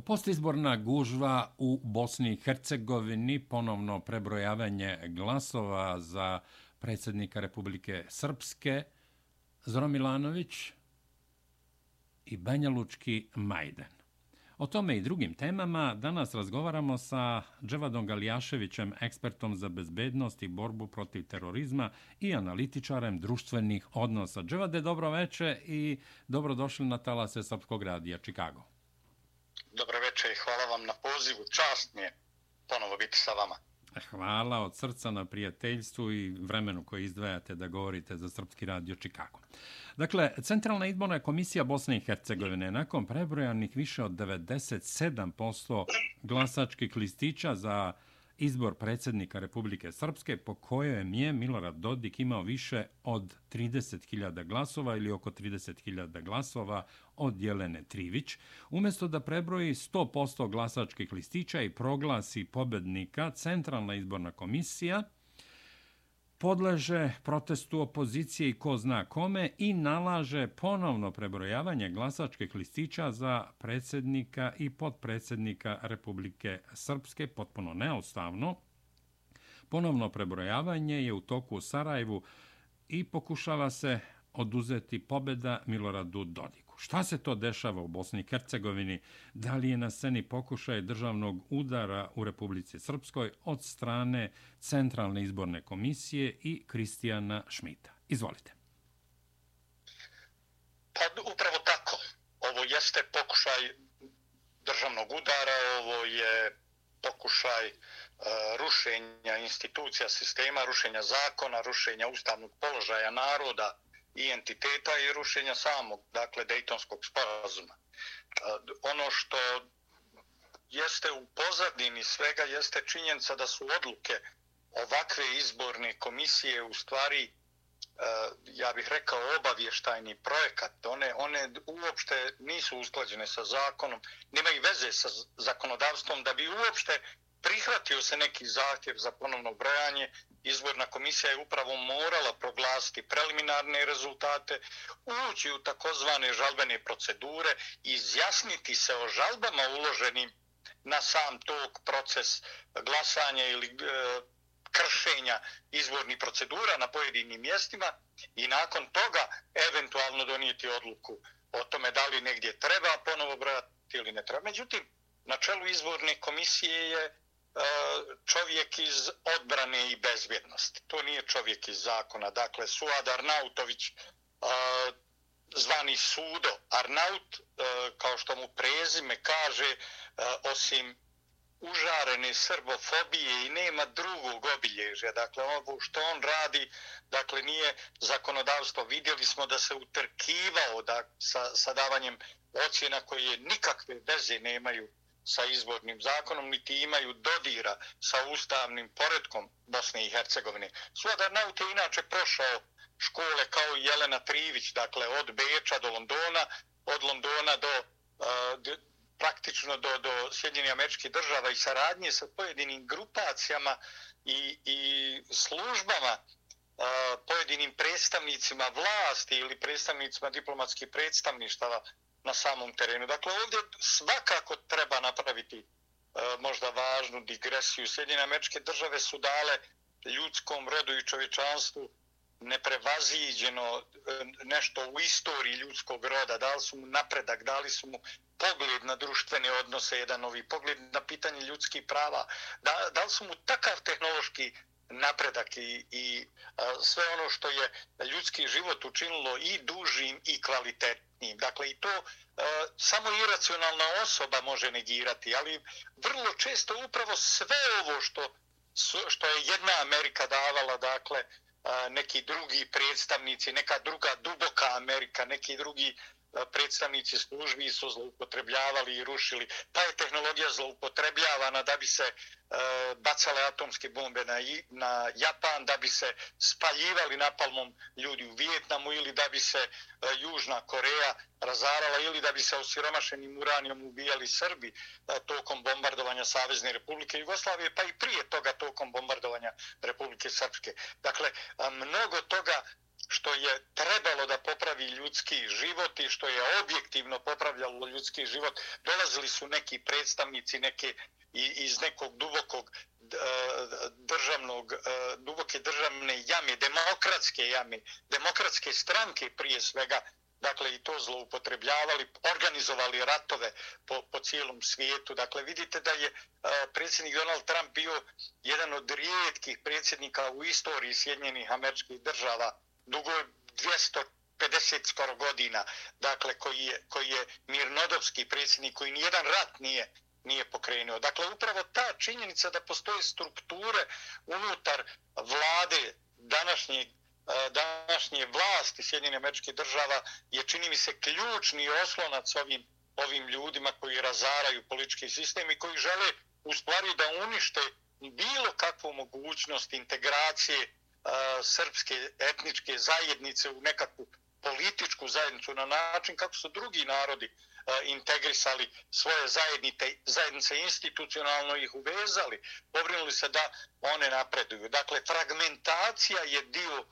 Postizborna gužva u Bosni i Hercegovini, ponovno prebrojavanje glasova za predsjednika Republike Srpske, Zoran Milanović i Banjalučki Majden. O tome i drugim temama danas razgovaramo sa Dževadom Galijaševićem, ekspertom za bezbednost i borbu protiv terorizma i analitičarem društvenih odnosa. Dževade, dobro veče i dobrodošli na talase Srpskog radija Čikago. Dobro večer i hvala vam na pozivu. Čast mi je ponovo biti sa vama. E, hvala od srca na prijateljstvu i vremenu koje izdvajate da govorite za Srpski radio Čikago. Dakle, Centralna izborna komisija Bosne i Hercegovine nakon prebrojanih više od 97% glasačkih listića za izbor predsjednika Republike Srpske po kojem je Milorad Dodik imao više od 30.000 glasova ili oko 30.000 glasova od Jelene Trivić. Umjesto da prebroji 100% glasačkih listića i proglasi pobednika, Centralna izborna komisija podleže protestu opozicije i ko zna kome i nalaže ponovno prebrojavanje glasačkih listića za predsjednika i podpredsjednika Republike Srpske, potpuno neostavno. Ponovno prebrojavanje je u toku u Sarajevu i pokušava se oduzeti pobeda Miloradu Dodiku. Šta se to dešava u Bosni i Hercegovini? Da li je na sceni pokušaj državnog udara u Republici Srpskoj od strane Centralne izborne komisije i Kristijana Šmita? Izvolite. Pa upravo tako. Ovo jeste pokušaj državnog udara, ovo je pokušaj uh, rušenja institucija sistema, rušenja zakona, rušenja ustavnog položaja naroda, i entiteta i rušenja samog, dakle, Dejtonskog sporazuma. Ono što jeste u pozadini svega jeste činjenica da su odluke ovakve izborne komisije u stvari ja bih rekao obavještajni projekat. One, one uopšte nisu usklađene sa zakonom, nemaju veze sa zakonodavstvom da bi uopšte prihvatio se neki zahtjev za ponovno brojanje, izborna komisija je upravo morala proglasiti preliminarne rezultate, ući u takozvane žalbene procedure, izjasniti se o žalbama uloženim na sam tok proces glasanja ili e, kršenja izbornih procedura na pojedinim mjestima i nakon toga eventualno donijeti odluku o tome da li negdje treba ponovo brojati ili ne treba. Međutim, na čelu izborne komisije je čovjek iz odbrane i bezbjednosti. To nije čovjek iz zakona. Dakle, Suad Arnautović, e, zvani Sudo Arnaut, e, kao što mu prezime kaže, e, osim užarene srbofobije i nema drugog obilježja. Dakle, ovo što on radi, dakle, nije zakonodavstvo. Vidjeli smo da se utrkivao da, sa, sa davanjem ocjena koje nikakve veze nemaju sa izbornim zakonom, niti imaju dodira sa ustavnim poredkom Bosne i Hercegovine. Suadar Naut je inače prošao škole kao Jelena Trivić, dakle od Beča do Londona, od Londona do uh, praktično do, do Sjedinjenih američkih država i saradnje sa pojedinim grupacijama i, i službama uh, pojedinim predstavnicima vlasti ili predstavnicima diplomatskih predstavništava na samom terenu. Dakle, ovdje svakako treba napraviti e, možda važnu digresiju. Sjedine američke države su dale ljudskom rodu i čovječanstvu neprevaziđeno e, nešto u istoriji ljudskog roda. Dali su mu napredak, dali su mu pogled na društvene odnose, jedan novi pogled na pitanje ljudskih prava. Da, dali su mu takav tehnološki napredak i, i a, sve ono što je ljudski život učinilo i dužim i kvalitetnim. Dakle, i to a, samo iracionalna osoba može negirati, ali vrlo često upravo sve ovo što, što je jedna Amerika davala, dakle, a, neki drugi predstavnici, neka druga duboka Amerika, neki drugi predstavnici službi su zloupotrebljavali i rušili. Ta je tehnologija zloupotrebljavana da bi se e, bacale atomske bombe na, na Japan, da bi se spaljivali napalmom ljudi u Vijetnamu ili da bi se e, Južna Koreja razarala ili da bi se osiromašenim uranijom ubijali Srbi e, tokom bombardovanja Savezne Republike Jugoslavije, pa i prije toga tokom bombardovanja Republike Srpske. Dakle, mnogo toga što je trebalo da popravi ljudski život i što je objektivno popravljalo ljudski život. Dolazili su neki predstavnici neke iz nekog dubokog e, državnog, e, duboke državne jame, demokratske jame, demokratske stranke prije svega, dakle i to zloupotrebljavali, organizovali ratove po, po cijelom svijetu. Dakle, vidite da je e, predsjednik Donald Trump bio jedan od rijetkih predsjednika u istoriji Sjedinjenih američkih država, dugo 250 skoro godina, dakle, koji je, koji je mirnodopski predsjednik, koji nijedan rat nije nije pokrenuo. Dakle, upravo ta činjenica da postoje strukture unutar vlade današnjeg e, današnje vlasti Sjedinjene američke država je čini mi se ključni oslonac ovim, ovim ljudima koji razaraju politički sistem i koji žele u stvari da unište bilo kakvu mogućnost integracije uh, srpske etničke zajednice u nekakvu političku zajednicu na način kako su drugi narodi integrisali svoje zajednice, zajednice institucionalno ih uvezali, pobrinuli se da one napreduju. Dakle, fragmentacija je dio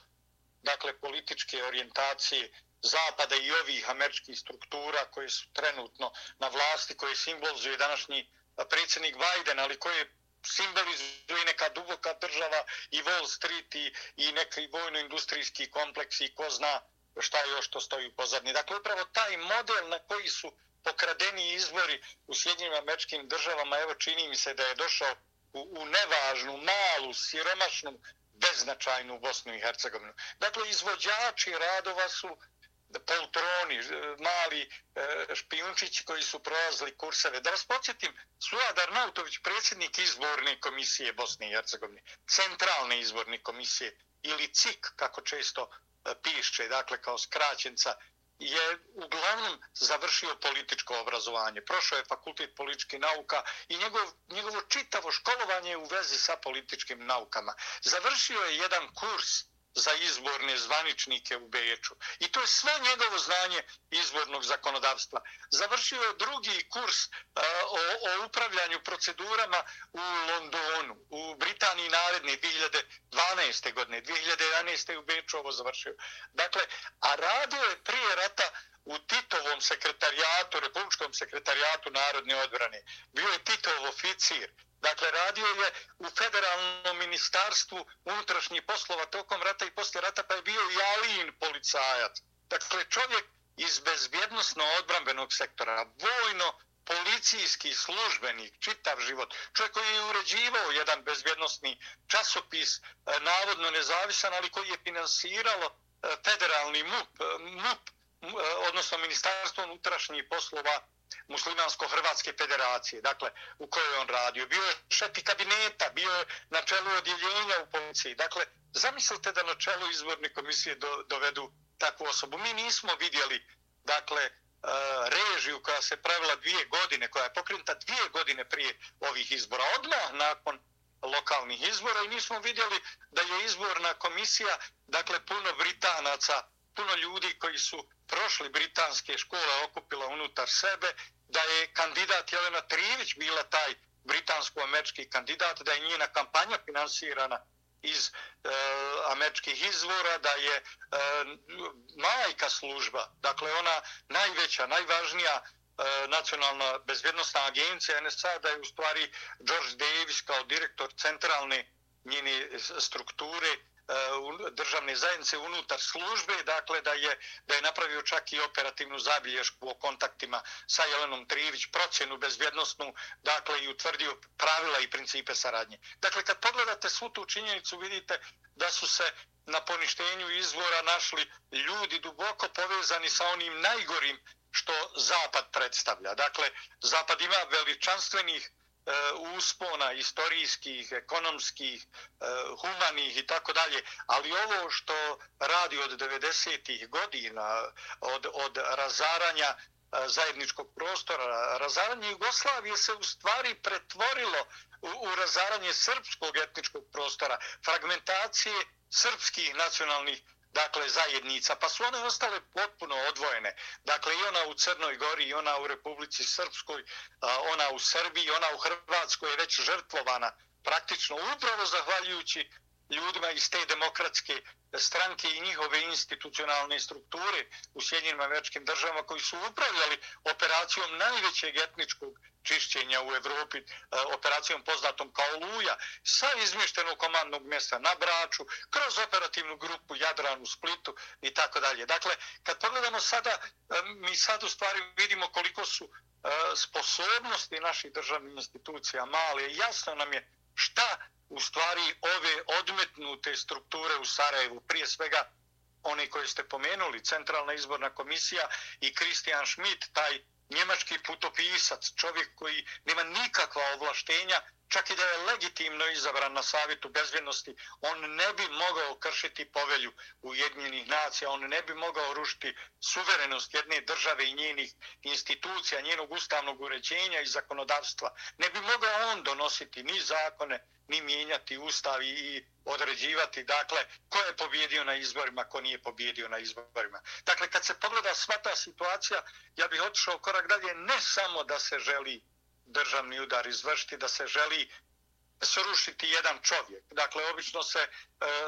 dakle političke orijentacije zapada i ovih američkih struktura koje su trenutno na vlasti, koje simbolizuje današnji predsjednik Biden, ali koje simbolizuje neka duboka država i Wall Street i, i neki vojno-industrijski kompleks i ko zna šta je još to stoji u pozadnji. Dakle, upravo taj model na koji su pokradeni izbori u Sjedinjim američkim državama, evo čini mi se da je došao u, u nevažnu, malu, siromašnu beznačajnu Bosnu i Hercegovinu. Dakle, izvođači radova su poltroni, e, mali e, špijunčići koji su prolazili kurseve. Da vas podsjetim, Suadar Nautović, predsjednik izborne komisije Bosne i Hercegovine, centralne izborne komisije ili CIK, kako često e, piše, dakle kao skraćenca je uglavnom završio političko obrazovanje. Prošao je fakultet političkih nauka i njegov, njegovo čitavo školovanje u vezi sa političkim naukama. Završio je jedan kurs za izborne zvaničnike u Beču. I to je sve njegovo znanje izbornog zakonodavstva. Završio je drugi kurs uh, o, o upravljanju procedurama u Londonu, u Britaniji naredne 2012. godine, 2011. u Beču ovo završio. Dakle, a radio je prije rata u Titovom sekretarijatu, republičkom sekretarijatu narodne odbrane. Bio je Titov oficir, Dakle, radio je u federalnom ministarstvu unutrašnjih poslova tokom rata i posle rata, pa je bio i alin policajac. Dakle, čovjek iz bezbjednostno-odbrambenog sektora, vojno policijski službenik, čitav život, čovjek koji je uređivao jedan bezbjednostni časopis, e, navodno nezavisan, ali koji je finansiralo e, federalni MUP, e, MUP odnosno Ministarstvo unutrašnjih poslova muslimansko-hrvatske federacije, dakle, u kojoj on radio. Bio je šefi kabineta, bio je na čelu odjeljenja u policiji. Dakle, zamislite da na čelu izborne komisije do, dovedu takvu osobu. Mi nismo vidjeli, dakle, e, režiju koja se pravila dvije godine, koja je pokrenuta dvije godine prije ovih izbora, odmah nakon lokalnih izbora i nismo vidjeli da je izborna komisija, dakle, puno Britanaca, puno ljudi koji su prošli britanske škole okupila unutar sebe, da je kandidat Jelena Trivić bila taj britansko-američki kandidat, da je njena kampanja finansirana iz e, američkih izvora, da je e, majka služba, dakle ona najveća, najvažnija e, nacionalna bezbjednostna agencija NSA, da je u stvari George Davis kao direktor centralne njene strukture E, državne zajednice unutar službe, dakle da je da je napravio čak i operativnu zabilješku o kontaktima sa Jelenom Trivić, procjenu bezbjednostnu, dakle i utvrdio pravila i principe saradnje. Dakle, kad pogledate svu tu činjenicu, vidite da su se na poništenju izvora našli ljudi duboko povezani sa onim najgorim što Zapad predstavlja. Dakle, Zapad ima veličanstvenih E, uspona istorijskih, ekonomskih, e, humanih i tako dalje, ali ovo što radi od 90-ih godina, od, od razaranja e, zajedničkog prostora, razaranje Jugoslavije se u stvari pretvorilo u, u razaranje srpskog etničkog prostora, fragmentacije srpskih nacionalnih dakle zajednica, pa su one ostale potpuno odvojene. Dakle, i ona u Crnoj Gori, i ona u Republici Srpskoj, ona u Srbiji, ona u Hrvatskoj je već žrtvovana praktično upravo zahvaljujući ljudima iz te demokratske stranke i njihove institucionalne strukture u Sjedinjenim američkim državama koji su upravljali operacijom najvećeg etničkog čišćenja u Evropi, e, operacijom poznatom kao Luja, sa izmještenog komandnog mjesta na Braču, kroz operativnu grupu Jadran u Splitu i tako dalje. Dakle, kad pogledamo sada, e, mi sad u stvari vidimo koliko su e, sposobnosti naših državnih institucija male. Jasno nam je šta u stvari ove odmetnute strukture u Sarajevu, prije svega one koje ste pomenuli, Centralna izborna komisija i Christian Schmidt, taj njemački putopisac, čovjek koji nema nikakva ovlaštenja, čak i da je legitimno izabran na savjetu bezbjednosti, on ne bi mogao kršiti povelju Ujedinjenih nacija, on ne bi mogao rušiti suverenost jedne države i njenih institucija, njenog ustavnog uređenja i zakonodavstva. Ne bi mogao on donositi ni zakone, ni mijenjati ustav i određivati, dakle, ko je pobjedio na izborima, ko nije pobjedio na izborima. Dakle, kad se pogleda sva ta situacija, ja bih otišao korak dalje, ne samo da se želi državni udar izvršiti, da se želi srušiti jedan čovjek. Dakle, obično se e,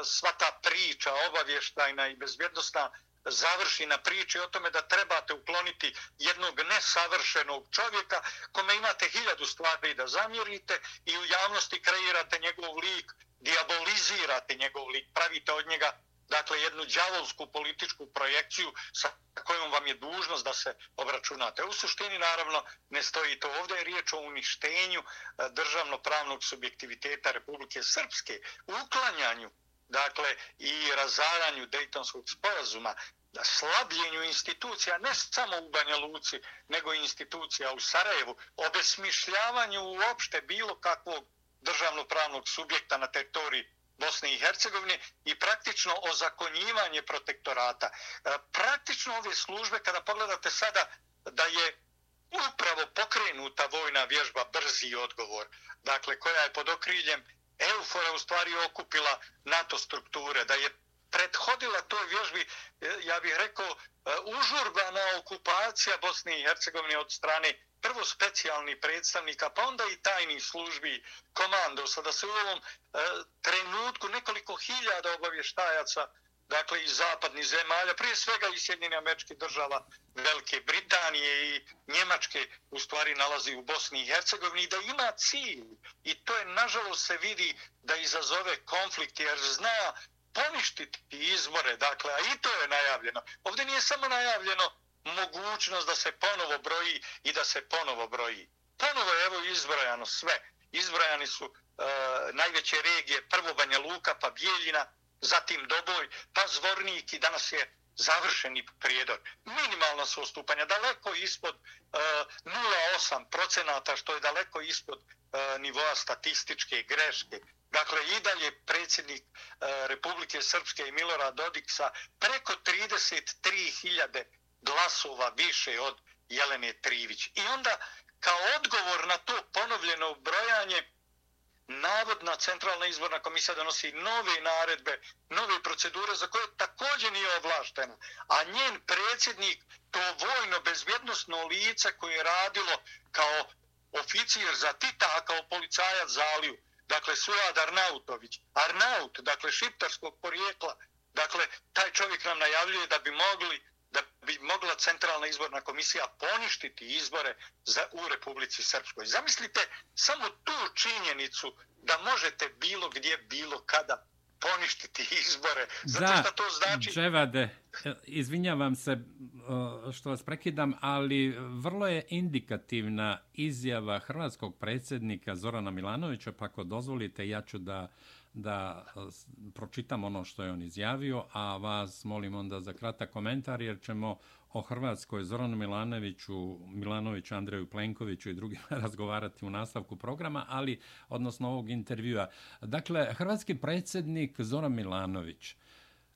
sva ta priča obavještajna i bezbjednostna završi na priči o tome da trebate ukloniti jednog nesavršenog čovjeka kome imate hiljadu stvari da zamjerite i u javnosti kreirate njegov lik, diabolizirate njegov lik, pravite od njega dakle jednu đavolsku političku projekciju sa kojom vam je dužnost da se obračunate. U suštini naravno ne stoji to ovdje, je riječ o uništenju eh, državno-pravnog subjektiviteta Republike Srpske, uklanjanju dakle i razaranju Dejtonskog sporazuma, slabljenju institucija ne samo u Banja Luci, nego i institucija u Sarajevu, obesmišljavanju uopšte bilo kakvog državno-pravnog subjekta na teritoriji Bosne i Hercegovine i praktično ozakonjivanje protektorata. E, praktično ove službe, kada pogledate sada da je upravo pokrenuta vojna vježba brzi odgovor, dakle koja je pod okriljem Eufora u stvari okupila NATO strukture, da je prethodila toj vježbi, e, ja bih rekao, e, užurbana okupacija Bosne i Hercegovine od strane prvo specijalni predstavnika, pa onda i tajnih službi komandosa, da se u ovom e, trenutku nekoliko hiljada obavještajaca dakle iz zapadnih zemalja, prije svega iz Sjedinjene američke država, Velike Britanije i Njemačke u stvari nalazi u Bosni i Hercegovini i da ima cilj. I to je, nažalost, se vidi da izazove konflikt jer zna poništiti izbore, dakle, a i to je najavljeno. Ovdje nije samo najavljeno mogućnost da se ponovo broji i da se ponovo broji. Ponovo je evo izbrojano sve. Izbrojani su e, najveće regije, prvo Banja Luka, pa Bijeljina, zatim Doboj, pa Zvornik i danas je završeni prijedor. Minimalna su ostupanja, daleko ispod e, 0,8 procenata, što je daleko ispod e, nivoa statističke greške. Dakle, i dalje predsjednik e, Republike Srpske i Milora Dodiksa preko 33.000 glasova više od Jelene Trivić. I onda, kao odgovor na to ponovljeno brojanje, navodna centralna izborna komisija donosi nove naredbe, nove procedure za koje također nije ovlaštena. A njen predsjednik, to vojno-bezbjednostno lice koje je radilo kao oficir za Tita, a kao policajac za Aliju, dakle Suad Arnautović, Arnaut, dakle šiptarskog porijekla, dakle taj čovjek nam najavljuje da bi mogli da bi mogla centralna izborna komisija poništiti izbore za u Republici Srpskoj. Zamislite samo tu činjenicu da možete bilo gdje, bilo kada poništiti izbore. Zato da, što to znači... Dževade, izvinjavam se što vas prekidam, ali vrlo je indikativna izjava hrvatskog predsjednika Zorana Milanovića, pa ako dozvolite, ja ću da da pročitam ono što je on izjavio, a vas molim onda za kratak komentar, jer ćemo o Hrvatskoj Zoranu Milanoviću, Milanoviću, Andreju Plenkoviću i drugim razgovarati u nastavku programa, ali odnosno ovog intervjua. Dakle, hrvatski predsjednik Zoran Milanović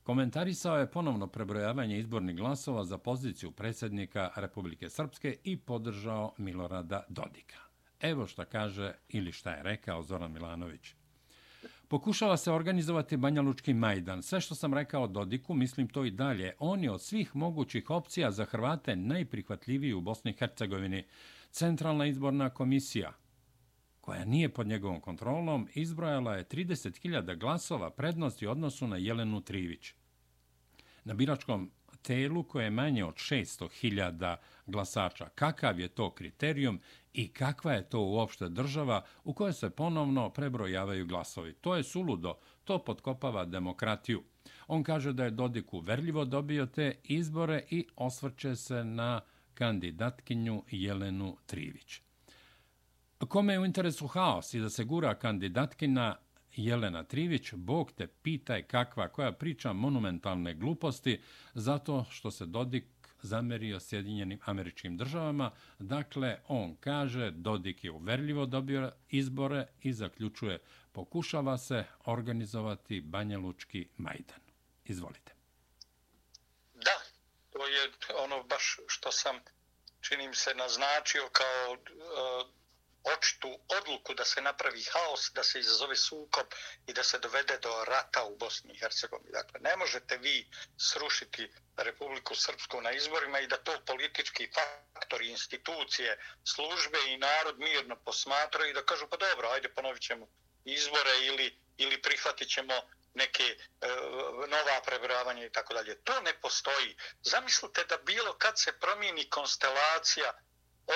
komentarisao je ponovno prebrojavanje izbornih glasova za poziciju predsjednika Republike Srpske i podržao Milorada Dodika. Evo šta kaže ili šta je rekao Zoran Milanović. Pokušava se organizovati Banja Lučki Majdan. Sve što sam rekao Dodiku, mislim to i dalje. On je od svih mogućih opcija za Hrvate najprihvatljiviji u Bosni i Hercegovini. Centralna izborna komisija. koja nije pod njegovom kontrolom, izbrojala je 30.000 glasova prednosti odnosu na Jelenu Trivić. Na biračkom telu koje je manje od 600.000 glasača. Kakav je to kriterijum i kakva je to uopšte država u kojoj se ponovno prebrojavaju glasovi? To je suludo, to potkopava demokratiju. On kaže da je Dodik uverljivo dobio te izbore i osvrće se na kandidatkinju Jelenu Trivić. Kome je u interesu haos i da se gura kandidatkina Jelena Trivić, Bog te pitaj kakva koja priča monumentalne gluposti zato što se Dodik zamerio Sjedinjenim američkim državama. Dakle, on kaže Dodik je uverljivo dobio izbore i zaključuje pokušava se organizovati Banjalučki Majdan. Izvolite. Da, to je ono baš što sam činim se naznačio kao uh, očitu odluku da se napravi haos, da se izazove sukob i da se dovede do rata u Bosni i Hercegovini. Dakle, ne možete vi srušiti Republiku Srpsku na izborima i da to politički faktori, institucije, službe i narod mirno posmatraju i da kažu pa dobro, ajde ponovit ćemo izbore ili, ili prihvatit ćemo neke e, nova prebravanja i tako dalje. To ne postoji. Zamislite da bilo kad se promijeni konstelacija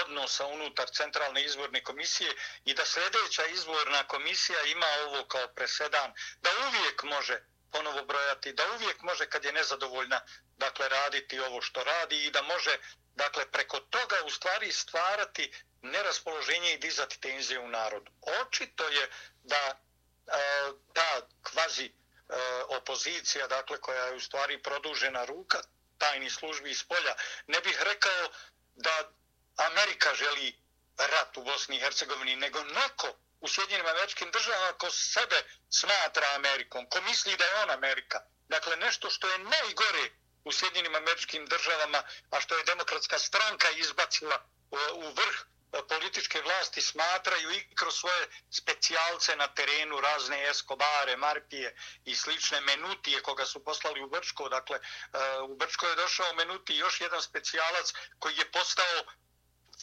odnosa unutar centralne izborne komisije i da sljedeća izborna komisija ima ovo kao presedan, da uvijek može ponovo brojati, da uvijek može kad je nezadovoljna dakle raditi ovo što radi i da može dakle preko toga u stvari stvarati neraspoloženje i dizati tenzije u narodu. Očito je da e, ta kvazi e, opozicija dakle koja je u stvari produžena ruka tajni službi iz polja ne bih rekao da Amerika želi rat u Bosni i Hercegovini, nego neko u Sjedinim američkim državama ko sebe smatra Amerikom, ko misli da je on Amerika. Dakle, nešto što je najgore u Sjedinim američkim državama, a što je demokratska stranka izbacila u vrh političke vlasti smatraju i kroz svoje specijalce na terenu razne Eskobare, Marpije i slične Menutije koga su poslali u Brčko. Dakle, e, u Brčko je došao Menuti još jedan specijalac koji je postao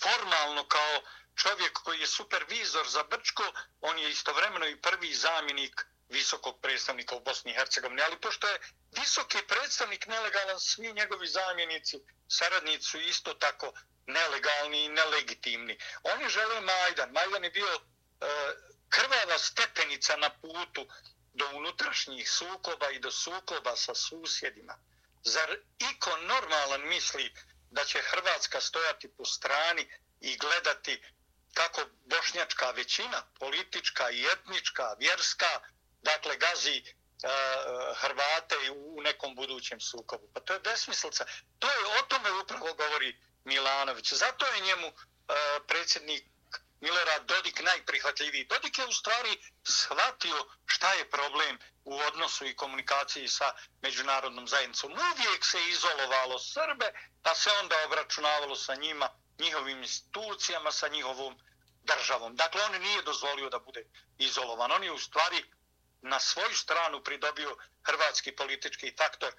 formalno kao čovjek koji je supervizor za Brčko, on je istovremeno i prvi zamjenik visokog predstavnika u Bosni i Hercegovini. Ali pošto je visoki predstavnik nelegalan, svi njegovi zamjenici, saradnici su isto tako nelegalni i nelegitimni. Oni žele Majdan. Majdan je bio e, krvava stepenica na putu do unutrašnjih sukoba i do sukoba sa susjedima. Zar iko normalan misli da će Hrvatska stojati po strani i gledati kako bošnjačka većina, politička i etnička, vjerska, dakle gazi e, Hrvate u nekom budućem sukobu. Pa to je besmislica. To je o tome upravo govori Milanović. Zato je njemu e, predsjednik Milorad Dodik najprihvatljiviji. Dodik je u stvari shvatio šta je problem u odnosu i komunikaciji sa međunarodnom zajednicom. Uvijek se izolovalo Srbe, pa se onda obračunavalo sa njima, njihovim institucijama, sa njihovom državom. Dakle, on nije dozvolio da bude izolovan. On je u stvari na svoju stranu pridobio hrvatski politički faktor,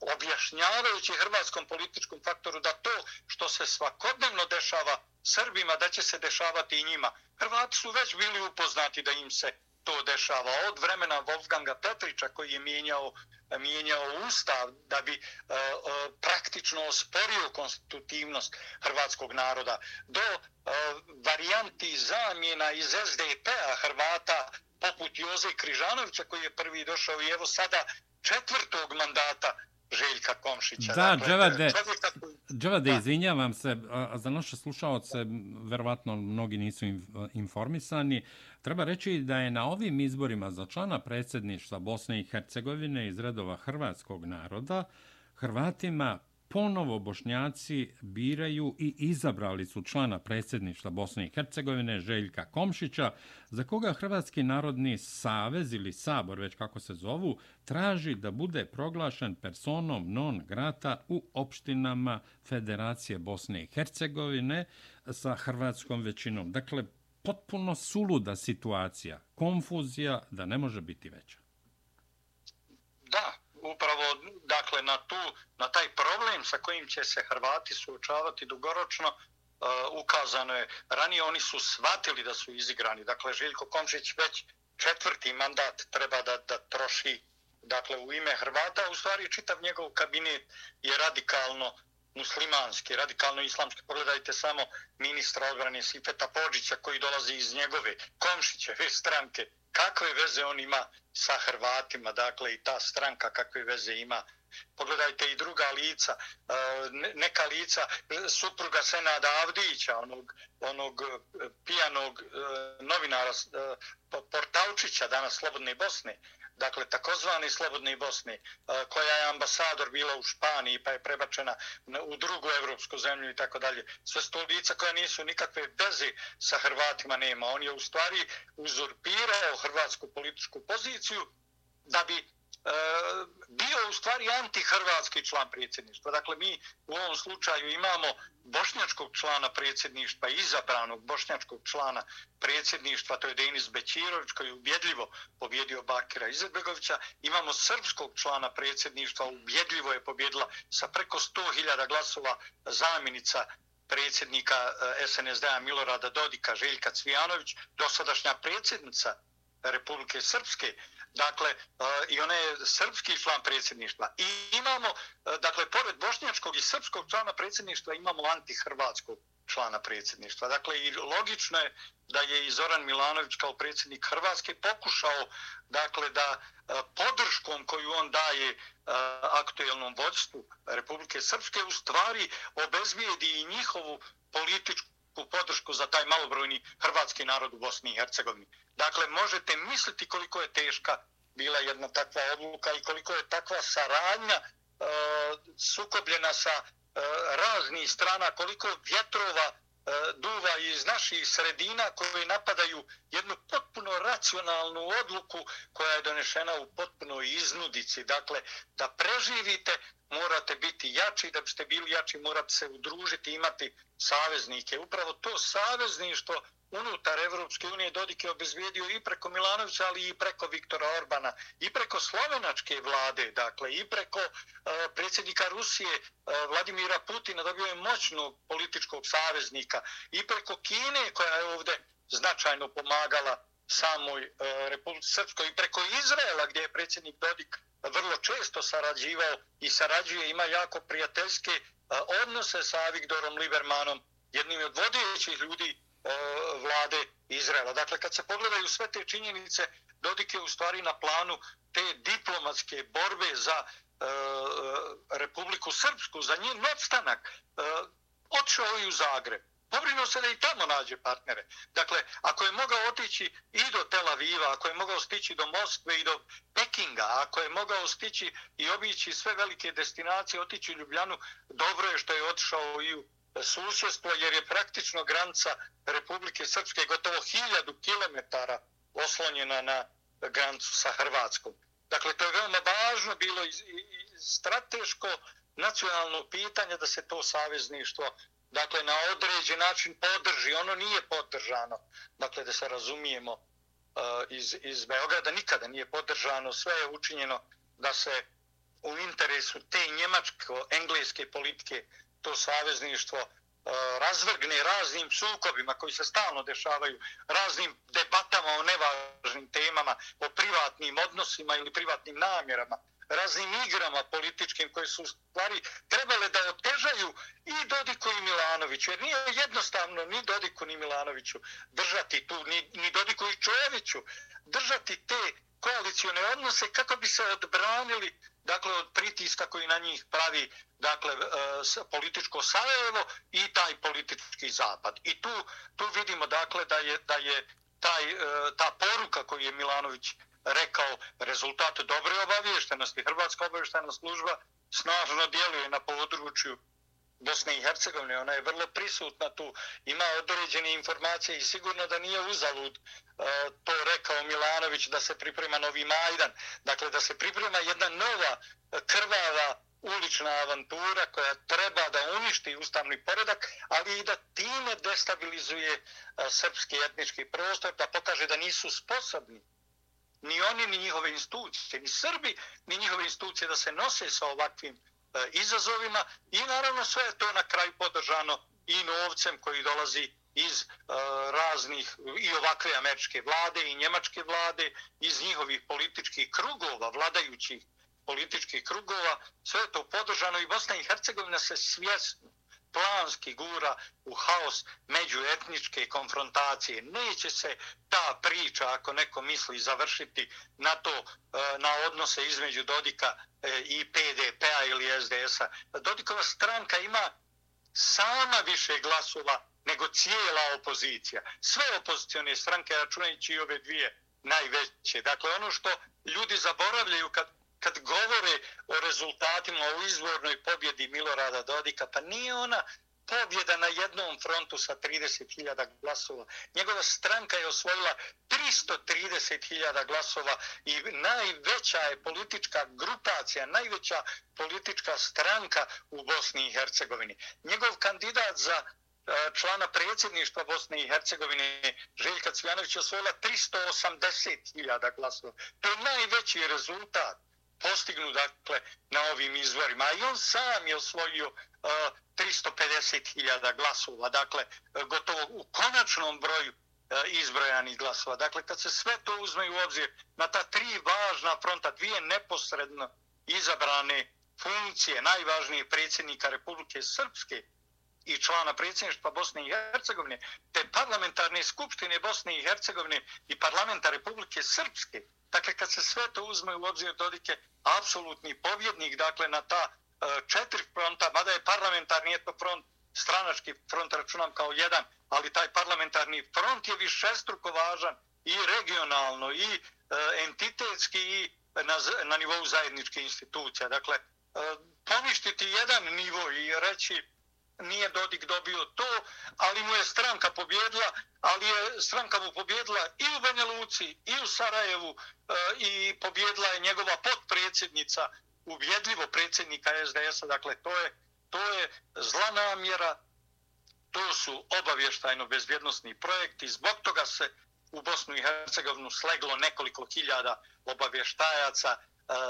objašnjavajući hrvatskom političkom faktoru da to što se svakodnevno dešava Srbima, da će se dešavati i njima. Hrvati su već bili upoznati da im se to dešava od vremena Wolfganga Petrića koji je mijenjao, mijenjao ustav da bi e, e, praktično osporio konstitutivnost hrvatskog naroda do e, varijanti zamjena iz SDP-a Hrvata poput Joze Križanovića koji je prvi došao i evo sada četvrtog mandata Željka Komšića. Da, dakle, Dževade, Dževade izvinjavam se, za naše slušalce, verovatno mnogi nisu informisani, treba reći da je na ovim izborima za člana predsjedništva Bosne i Hercegovine iz redova hrvatskog naroda Hrvatima ponovo bošnjaci biraju i izabrali su člana predsjedništva Bosne i Hercegovine Željka Komšića, za koga Hrvatski narodni savez ili sabor, već kako se zovu, traži da bude proglašen personom non grata u opštinama Federacije Bosne i Hercegovine sa hrvatskom većinom. Dakle, potpuno suluda situacija, konfuzija da ne može biti veća. Da, upravo dakle na tu na taj problem sa kojim će se Hrvati suočavati dugoročno e, ukazano je, ranije oni su shvatili da su izigrani. Dakle, Željko Komšić već četvrti mandat treba da, da troši dakle, u ime Hrvata. U stvari, čitav njegov kabinet je radikalno muslimanski, radikalno islamski. Pogledajte samo ministra odbrane Sifeta Pođića koji dolazi iz njegove Komšićeve stranke. Kakve veze on ima sa Hrvatima, dakle, i ta stranka kakve veze ima? Pogledajte i druga lica, e, neka lica supruga Senada Avdića, onog, onog e, pijanog e, novinara Portalčića, danas Slobodne Bosne, dakle takozvani Slobodni Bosni, e, koja je ambasador bila u Španiji pa je prebačena u drugu evropsku zemlju i tako dalje. Sve sto lica koja nisu nikakve veze sa Hrvatima nema. On je u stvari uzurpirao hrvatsku političku poziciju da bi E, bio u stvari antihrvatski član predsjedništva. Dakle, mi u ovom slučaju imamo bošnjačkog člana predsjedništva, izabranog bošnjačkog člana predsjedništva, to je Denis Bećirović koji je ubjedljivo pobjedio Bakira Izetbegovića. Imamo srpskog člana predsjedništva, ubjedljivo je pobjedila sa preko 100.000 glasova zamjenica predsjednika e, SNSD-a Milorada Dodika, Željka Cvijanović, dosadašnja predsjednica Republike Srpske, dakle, e, i one je srpski član predsjedništva. I imamo, e, dakle, pored bošnjačkog i srpskog člana predsjedništva, imamo antihrvatskog člana predsjedništva. Dakle, i logično je da je i Zoran Milanović kao predsjednik Hrvatske pokušao, dakle, da e, podrškom koju on daje aktuelnom vodstvu Republike Srpske u stvari obezvijedi i njihovu političku podršku za taj malobrojni hrvatski narod u Bosni i Hercegovini. Dakle, možete misliti koliko je teška bila jedna takva odluka i koliko je takva saradnja e, sukobljena sa e, raznih strana, koliko vjetrova e, duva iz naših sredina koji napadaju jednu potpuno racionalnu odluku koja je donešena u potpunoj iznudici. Dakle, da preživite morate biti jači, da biste bili jači morate se udružiti, imati saveznike. Upravo to savezništvo unutar Evropske unije Dodik je obezvijedio i preko Milanovića, ali i preko Viktora Orbana, i preko slovenačke vlade, dakle, i preko e, predsjednika Rusije e, Vladimira Putina dobio je moćnog političkog saveznika, i preko Kine koja je ovde značajno pomagala samoj e, Republike Srpskoj, i preko Izraela gdje je predsjednik Dodik vrlo često sarađivao i sarađuje, ima jako prijateljske e, odnose sa Viktorom Libermanom, jednim od vodećih ljudi E, vlade Izraela. Dakle, kad se pogledaju sve te činjenice, Dodik je u stvari na planu te diplomatske borbe za e, e Republiku Srpsku, za njen opstanak, e, odšao i u Zagreb. Pobrinuo se da i tamo nađe partnere. Dakle, ako je mogao otići i do Tel Aviva, ako je mogao stići do Moskve i do Pekinga, ako je mogao stići i obići sve velike destinacije, otići u Ljubljanu, dobro je što je otišao i u susjedstvo jer je praktično granca Republike Srpske gotovo hiljadu kilometara oslonjena na grancu sa Hrvatskom. Dakle, to je veoma važno bilo i, i strateško nacionalno pitanje da se to savezništvo dakle, na određen način podrži. Ono nije podržano. Dakle, da se razumijemo uh, iz, iz Beograda nikada nije podržano. Sve je učinjeno da se u interesu te njemačko-engleske politike to savezništvo uh, razvrgne raznim sukobima koji se stalno dešavaju, raznim debatama o nevažnim temama, o privatnim odnosima ili privatnim namjerama, raznim igrama političkim koje su stvari trebale da otežaju i Dodiku i Milanoviću. Jer nije jednostavno ni Dodiku ni Milanoviću držati tu, ni, ni Dodiku i Čojeviću držati te koalicijone odnose kako bi se odbranili dakle od pritiska koji na njih pravi dakle e, političko Sarajevo i taj politički zapad. I tu tu vidimo dakle da je da je taj e, ta poruka koju je Milanović rekao rezultat dobre obavještenosti. Hrvatska obavještena služba snažno djeluje na području Bosne i Hercegovine, ona je vrlo prisutna tu, ima određene informacije i sigurno da nije uzalud uh, to rekao Milanović da se priprema novi Majdan. Dakle, da se priprema jedna nova krvava ulična avantura koja treba da uništi ustavni poredak, ali i da time destabilizuje uh, srpski etnički prostor, da pokaže da nisu sposobni ni oni, ni njihove institucije, ni Srbi, ni njihove institucije da se nose sa ovakvim E, izazovima i naravno sve je to na kraju podržano i novcem koji dolazi iz e, raznih i ovakve američke vlade i njemačke vlade, iz njihovih političkih krugova, vladajućih političkih krugova, sve je to podržano i Bosna i Hercegovina se svjesno planski gura u haos međuetničke konfrontacije. Neće se ta priča, ako neko misli, završiti na to, e, na odnose između Dodika e, i PDP-a ili SDS-a. Dodikova stranka ima sama više glasova nego cijela opozicija. Sve opozicione stranke, računajući i ove dvije najveće. Dakle, ono što ljudi zaboravljaju kad kad govore o rezultatima o izvornoj pobjedi Milorada Dodika, pa nije ona pobjeda na jednom frontu sa 30.000 glasova. Njegova stranka je osvojila 330.000 glasova i najveća je politička grupacija, najveća politička stranka u Bosni i Hercegovini. Njegov kandidat za e, člana predsjedništva Bosne i Hercegovine Željka Cvjanović je osvojila 380.000 glasova. To je najveći rezultat postignu dakle na ovim izborima. I on sam je osvojio e, uh, 350.000 glasova, dakle e, gotovo u konačnom broju uh, izbrojanih glasova. Dakle, kad se sve to uzme u obzir na ta tri važna fronta, dvije neposredno izabrane funkcije najvažnije predsjednika Republike Srpske i člana predsjedništva Bosne i Hercegovine, te parlamentarne skupštine Bosne i Hercegovine i parlamenta Republike Srpske, Dakle, kad se sve to uzme u obzir, Dodik je apsolutni pobjednik, dakle, na ta e, četiri fronta, mada je parlamentarni eto front, stranački front računam kao jedan, ali taj parlamentarni front je višestruko važan i regionalno, i e, entitetski, i na, na nivou zajedničke institucije. Dakle, e, poništiti jedan nivo i reći nije Dodik dobio to, ali mu je stranka pobjedila, ali je stranka mu pobjedila i u Banja Luci, i u Sarajevu, e, i pobjedila je njegova potpredsjednica, ubjedljivo predsjednika SDS-a, dakle, to je, to je zla namjera, to su obavještajno-bezbjednostni projekti, zbog toga se u Bosnu i Hercegovinu sleglo nekoliko hiljada obavještajaca,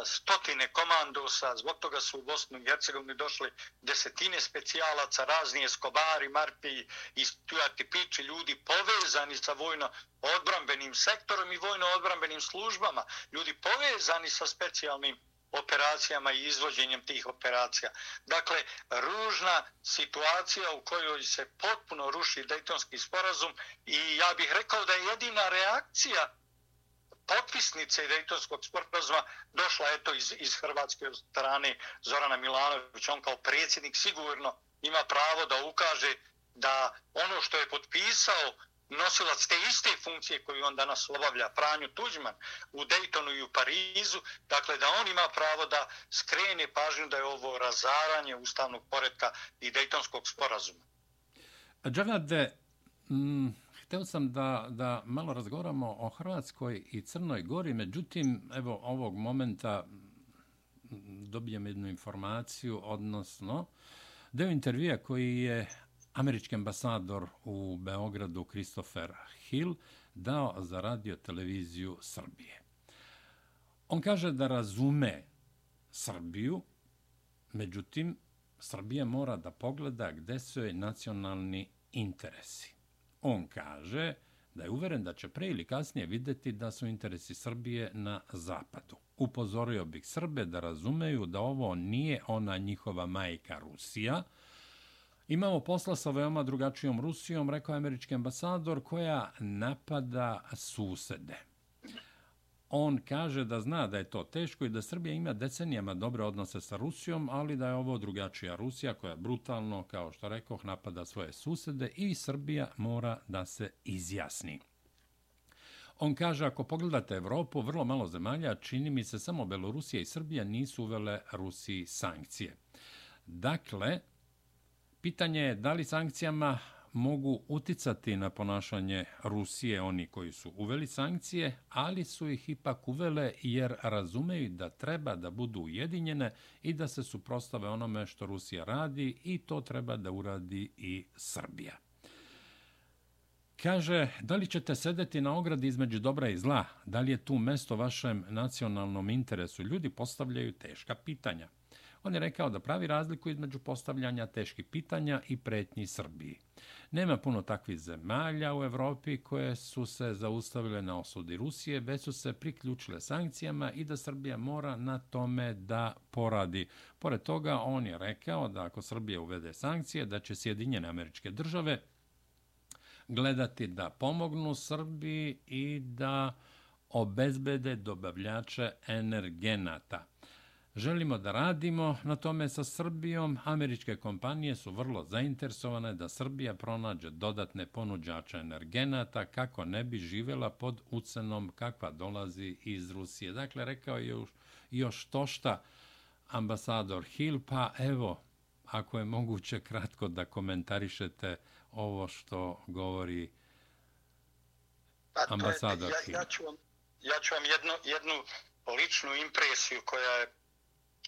stotine komandosa, zbog toga su u Bosnu i Hercegovini došli desetine specijalaca, razni eskobari, marpi i stujati piči ljudi povezani sa vojno-odbrambenim sektorom i vojno-odbrambenim službama, ljudi povezani sa specijalnim operacijama i izvođenjem tih operacija. Dakle, ružna situacija u kojoj se potpuno ruši Dejtonski sporazum i ja bih rekao da je jedina reakcija potpisnice Dejtonskog sporazuma došla eto iz, iz Hrvatske strane Zorana Milanović. On kao predsjednik sigurno ima pravo da ukaže da ono što je potpisao nosilac te iste funkcije koju on danas obavlja, Franju Tuđman, u Dejtonu i u Parizu, dakle da on ima pravo da skrene pažnju da je ovo razaranje ustavnog poredka i Dejtonskog sporazuma. Džavnade, mm, Hteo sam da, da malo razgovaramo o Hrvatskoj i Crnoj Gori, međutim, evo, ovog momenta dobijem jednu informaciju, odnosno, deo intervjua koji je američki ambasador u Beogradu, Christopher Hill, dao za radio televiziju Srbije. On kaže da razume Srbiju, međutim, Srbija mora da pogleda gde su joj nacionalni interesi. On kaže da je uveren da će pre ili kasnije videti da su interesi Srbije na zapadu. Upozorio bih Srbe da razumeju da ovo nije ona njihova majka Rusija. Imamo posla sa veoma drugačijom Rusijom, rekao američki ambasador, koja napada susede on kaže da zna da je to teško i da Srbija ima decenijama dobre odnose sa Rusijom, ali da je ovo drugačija Rusija koja brutalno, kao što rekoh, napada svoje susede i Srbija mora da se izjasni. On kaže, ako pogledate Evropu, vrlo malo zemalja, čini mi se samo Belorusija i Srbija nisu uvele Rusiji sankcije. Dakle, pitanje je da li sankcijama mogu uticati na ponašanje Rusije, oni koji su uveli sankcije, ali su ih ipak uvele jer razumeju da treba da budu ujedinjene i da se suprostave onome što Rusija radi i to treba da uradi i Srbija. Kaže, da li ćete sedeti na ogradi između dobra i zla? Da li je tu mesto vašem nacionalnom interesu? Ljudi postavljaju teška pitanja. On je rekao da pravi razliku između postavljanja teških pitanja i pretnji Srbiji. Nema puno takvih zemalja u Evropi koje su se zaustavile na osudi Rusije, već su se priključile sankcijama i da Srbija mora na tome da poradi. Pored toga, on je rekao da ako Srbija uvede sankcije, da će Sjedinjene američke države gledati da pomognu Srbiji i da obezbede dobavljače energenata. Želimo da radimo na tome sa Srbijom. Američke kompanije su vrlo zainteresovane da Srbija pronađe dodatne ponuđače energenata kako ne bi živela pod ucenom kakva dolazi iz Rusije. Dakle, rekao je još, još to šta ambasador Hill, pa evo, ako je moguće kratko da komentarišete ovo što govori pa, ambasador Hill. Ja, ja, ću vam, ja ću vam jednu, jednu ličnu impresiju koja je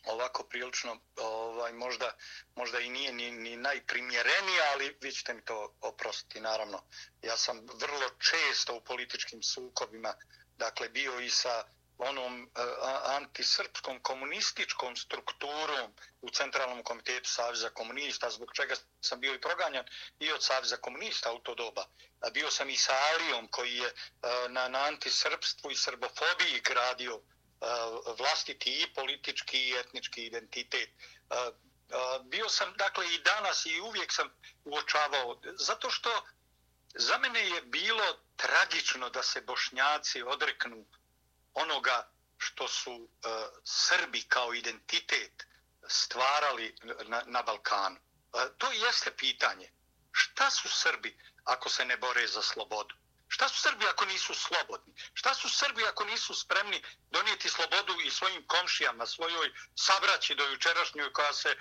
ovako prilično ovaj možda možda i nije ni, ni najprimjerenija, ali vi ćete mi to oprostiti naravno. Ja sam vrlo često u političkim sukobima, dakle bio i sa onom uh, antisrpskom komunističkom strukturom u Centralnom komitetu Savjeza komunista, zbog čega sam bio i proganjan i od Savjeza komunista u to doba. A bio sam i sa Alijom koji je uh, na, na antisrpstvu i srbofobiji gradio Uh, Eh, vlastiti i politički i etnički identitet. Eh, eh, bio sam, dakle, i danas i uvijek sam uočavao, zato što za mene je bilo tragično da se bošnjaci odreknu onoga što su Srbi kao identitet stvarali na, na Balkanu. To jeste pitanje. Šta su Srbi ako se ne bore za slobodu? Šta su Srbi ako nisu slobodni? Šta su Srbi ako nisu spremni donijeti slobodu i svojim komšijama, svojoj sabraći do jučerašnjoj koja se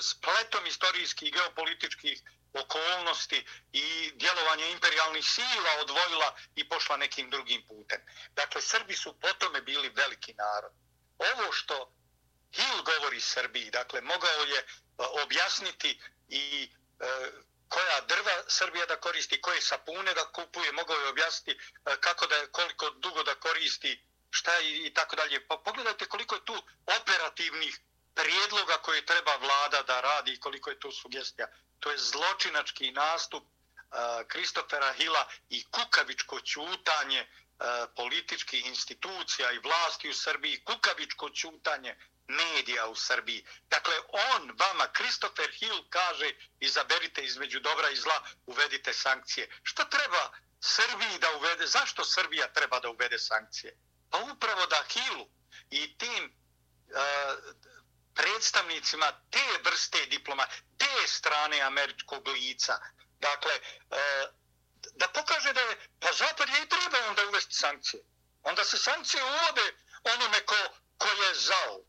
spletom istorijskih i geopolitičkih okolnosti i djelovanja imperialnih sila odvojila i pošla nekim drugim putem. Dakle, Srbi su potome bili veliki narod. Ovo što Hill govori Srbiji, dakle, mogao je e, objasniti i e, koja drva Srbija da koristi, koje sapune da kupuje, mogao je objasniti e, kako da koliko dugo da koristi, šta i, i tako dalje. Pa pogledajte koliko je tu operativnih prijedloga koje treba vlada da radi i koliko je tu sugestija. To je zločinački nastup e, Kristofera uh, Hila i kukavičko ćutanje uh, političkih institucija i vlasti u Srbiji, kukavičko ćutanje medija u Srbiji. Dakle, on vama, Christopher Hill, kaže izaberite između dobra i zla, uvedite sankcije. Što treba Srbiji da uvede? Zašto Srbija treba da uvede sankcije? Pa upravo da Hillu i tim uh, predstavnicima te vrste diploma, te strane američkog lica, dakle, uh, da pokaže da je, pa zapad je i treba onda uvesti sankcije. Onda se sankcije uvode onome ko, ko je zao,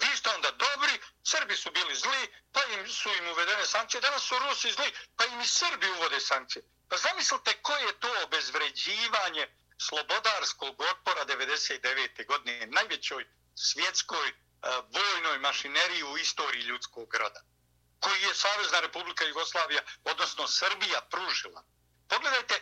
Vi ste onda dobri, Srbi su bili zli, pa im su im uvedene sankcije. Danas su Rusi zli, pa im i Srbi uvode sankcije. Pa zamislite koje je to obezvređivanje slobodarskog otpora 99. godine, najvećoj svjetskoj uh, vojnoj mašineriji u istoriji ljudskog roda, koji je Savezna republika Jugoslavija, odnosno Srbija, pružila. Pogledajte, uh,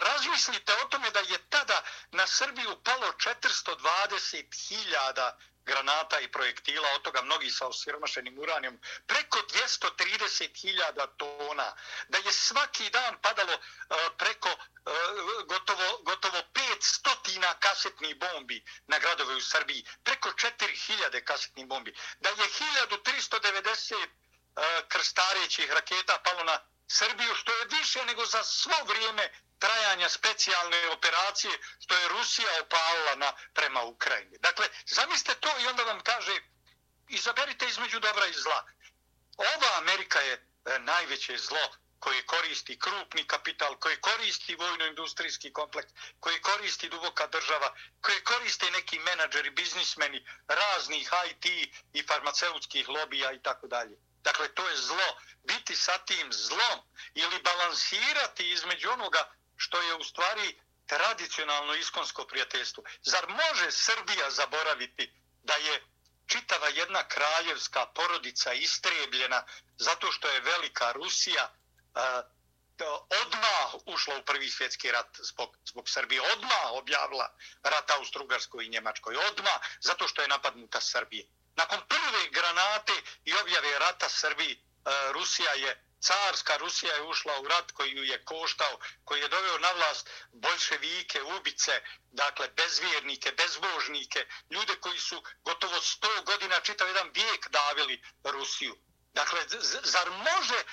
razmislite o tome da je tada na Srbiju palo 420.000 granata i projektila, od toga mnogi sa osiromašenim uranijom, preko 230.000 tona, da je svaki dan padalo uh, preko uh, gotovo, gotovo 500 kasetnih bombi na gradove u Srbiji, preko 4.000 kasetnih bombi, da je 1390 uh, e, krstarećih raketa palo na Srbiju, što je više nego za svo vrijeme trajanja specijalne operacije što je Rusija opalila na, prema Ukrajini. Dakle, zamislite to i onda vam kaže izaberite između dobra i zla. Ova Amerika je e, najveće zlo koje koristi krupni kapital, koje koristi vojno-industrijski kompleks, koje koristi duboka država, koje koriste neki menadžeri, biznismeni raznih IT i farmaceutskih lobija i tako dalje. Dakle, to je zlo. Biti sa tim zlom ili balansirati između onoga što je u stvari tradicionalno iskonsko prijateljstvo. Zar može Srbija zaboraviti da je čitava jedna kraljevska porodica istrebljena zato što je velika Rusija uh, odmah ušla u prvi svjetski rat zbog, zbog Srbije, odmah objavila rat Austro-Ugarskoj i Njemačkoj, odmah zato što je napadnuta Srbije. Nakon prve granate i objave rata Srbiji, e, Rusija je carska Rusija je ušla u rat koji ju je koštao, koji je doveo na vlast bolševike, ubice, dakle bezvjernike, bezbožnike, ljude koji su gotovo 100 godina čitav jedan vijek davili Rusiju. Dakle, zar može e,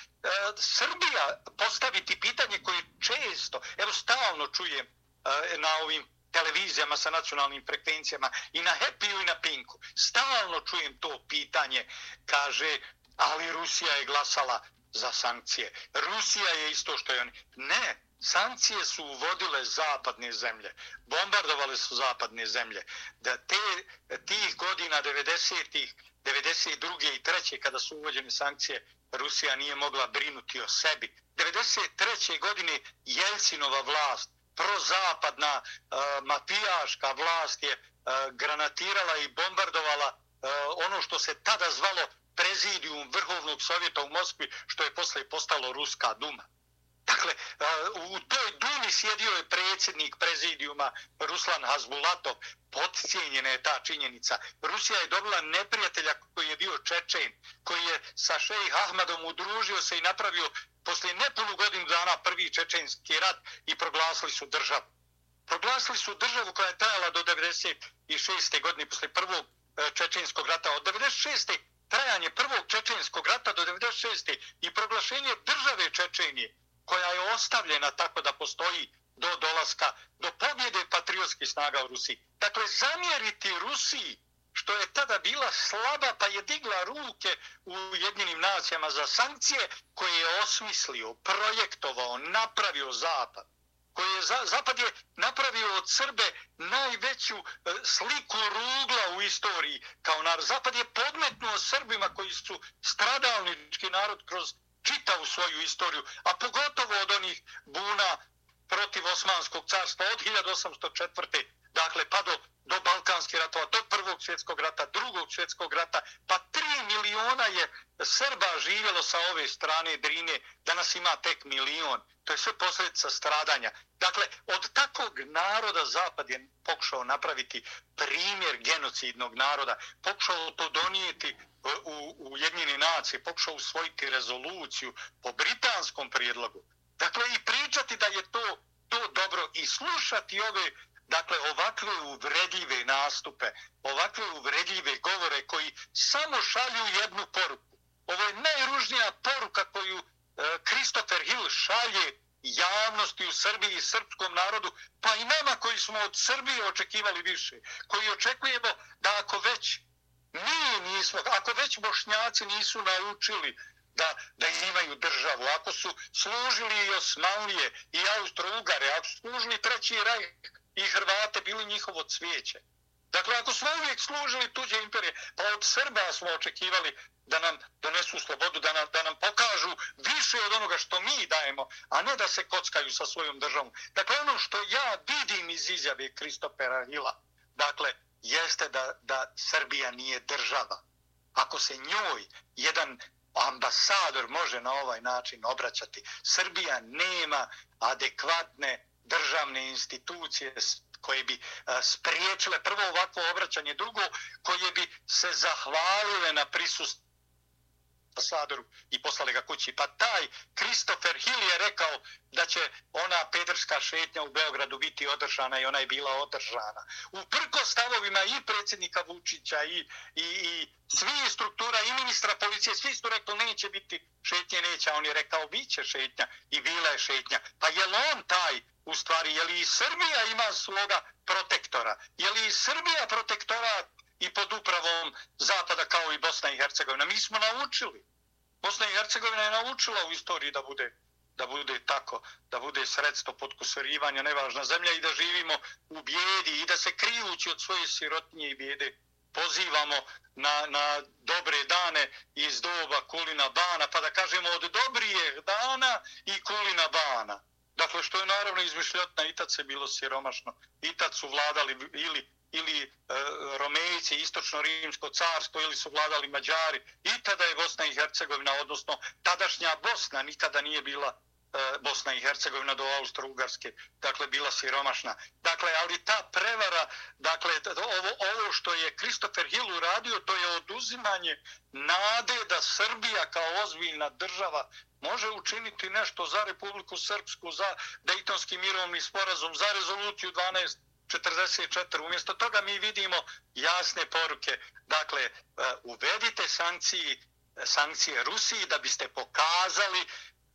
Srbija postaviti pitanje koje često, evo stalno čujem e, na ovim televizijama sa nacionalnim frekvencijama i na Happy i na Pinku, stalno čujem to pitanje, kaže, ali Rusija je glasala za sankcije. Rusija je isto što je oni. Ne, sankcije su uvodile zapadne zemlje. Bombardovale su zapadne zemlje. Da te, tih godina 90-ih, 92. i 3. kada su uvođene sankcije, Rusija nije mogla brinuti o sebi. 93. godine Jelcinova vlast, prozapadna uh, mafijaška vlast je uh, granatirala i bombardovala uh, ono što se tada zvalo prezidijum Vrhovnog sovjeta u Moskvi, što je posle postalo Ruska duma. Dakle, u toj dumi sjedio je predsjednik prezidijuma Ruslan Hazbulatov. Podcijenjena je ta činjenica. Rusija je dobila neprijatelja koji je bio Čečen, koji je sa šejih Ahmadom udružio se i napravio poslije nepunu godinu dana prvi čečenski rat i proglasili su državu. Proglasili su državu koja je trajala do 96. godine posle prvog e, čečenskog rata. Od 96 trajanje prvog čečenskog rata do 96. i proglašenje države Čečenije, koja je ostavljena tako da postoji do dolaska, do pobjede patriotskih snaga u Rusiji. Dakle, zamjeriti Rusiji, što je tada bila slaba, pa je digla ruke u Jedinim nacijama za sankcije, koje je osmislio, projektovao, napravio Zapad Koje je Zapad je napravio od Srbe najveću e, sliku rugla u istoriji kao narod. Zapad je podmetnuo Srbima koji su stradalnički narod kroz čitavu svoju istoriju, a pogotovo od onih buna protiv Osmanskog carstva od 1804. Dakle, pa do, do Balkanskih ratova, do Prvog svjetskog rata, Drugog svjetskog rata, pa 3 miliona je Srba živjelo sa ove strane Drine, danas ima tek milion. To je sve posljedica stradanja. Dakle, od takvog naroda Zapad je pokušao napraviti primjer genocidnog naroda, pokušao to donijeti u, u jednjini nacije, pokušao usvojiti rezoluciju po britanskom prijedlogu. Dakle, i pričati da je to, to dobro i slušati ove Dakle, ovakve uvredljive nastupe, ovakve uvredljive govore koji samo šalju jednu poruku. Ovo je najružnija poruka koju Kristofer e, Hill šalje javnosti u Srbiji i srpskom narodu, pa i nama koji smo od Srbije očekivali više, koji očekujemo da ako već mi nismo, ako već bošnjaci nisu naučili da, da imaju državu, ako su služili i Osmanlije i Austro-Ugare, ako su služili Treći raj i Hrvate, bili njihovo cvijeće. Dakle, ako smo uvijek služili tuđe imperije, pa od Srba smo očekivali da nam donesu slobodu, da nam, da nam pokažu više od onoga što mi dajemo, a ne da se kockaju sa svojom državom. Dakle, ono što ja vidim iz izjave Kristopera Hila, dakle, jeste da, da Srbija nije država. Ako se njoj jedan ambasador može na ovaj način obraćati, Srbija nema adekvatne državne institucije koje bi spriječile prvo ovakvo obraćanje, drugo koje bi se zahvalile na prisustvu ambasadoru i poslali ga kući. Pa taj Christopher Hill je rekao da će ona pederska šetnja u Beogradu biti održana i ona je bila održana. Uprko stavovima i predsjednika Vučića i, i, i svi struktura i ministra policije, svi su rekli neće biti šetnje, neće. On je rekao bit će šetnja i bila je šetnja. Pa je li on taj u stvari, je li i Srbija ima svoga protektora? Je li i Srbija protektorat i pod upravom Zapada kao i Bosna i Hercegovina. Mi smo naučili. Bosna i Hercegovina je naučila u istoriji da bude da bude tako, da bude sredstvo podkusurivanja, nevažna zemlja i da živimo u bijedi i da se krijući od svoje sirotinje i bijede pozivamo na, na dobre dane iz doba Kulina Bana, pa da kažemo od dobrije dana i Kulina Bana. Dakle, što je naravno izmišljotna, i tad se bilo siromašno, i tad su vladali ili ili e, Romejci, istočno-rimsko carstvo ili su vladali Mađari. I tada je Bosna i Hercegovina, odnosno tadašnja Bosna, nikada nije bila e, Bosna i Hercegovina do Austro-Ugarske, dakle bila siromašna. Dakle, ali ta prevara, dakle ovo, ovo što je Christopher Hill uradio, to je oduzimanje nade da Srbija kao ozbiljna država može učiniti nešto za Republiku Srpsku, za Dejtonski mirovni sporazum, za rezoluciju 12 44. Umjesto toga mi vidimo jasne poruke. Dakle, e, uvedite sankcije, sankcije Rusiji da biste pokazali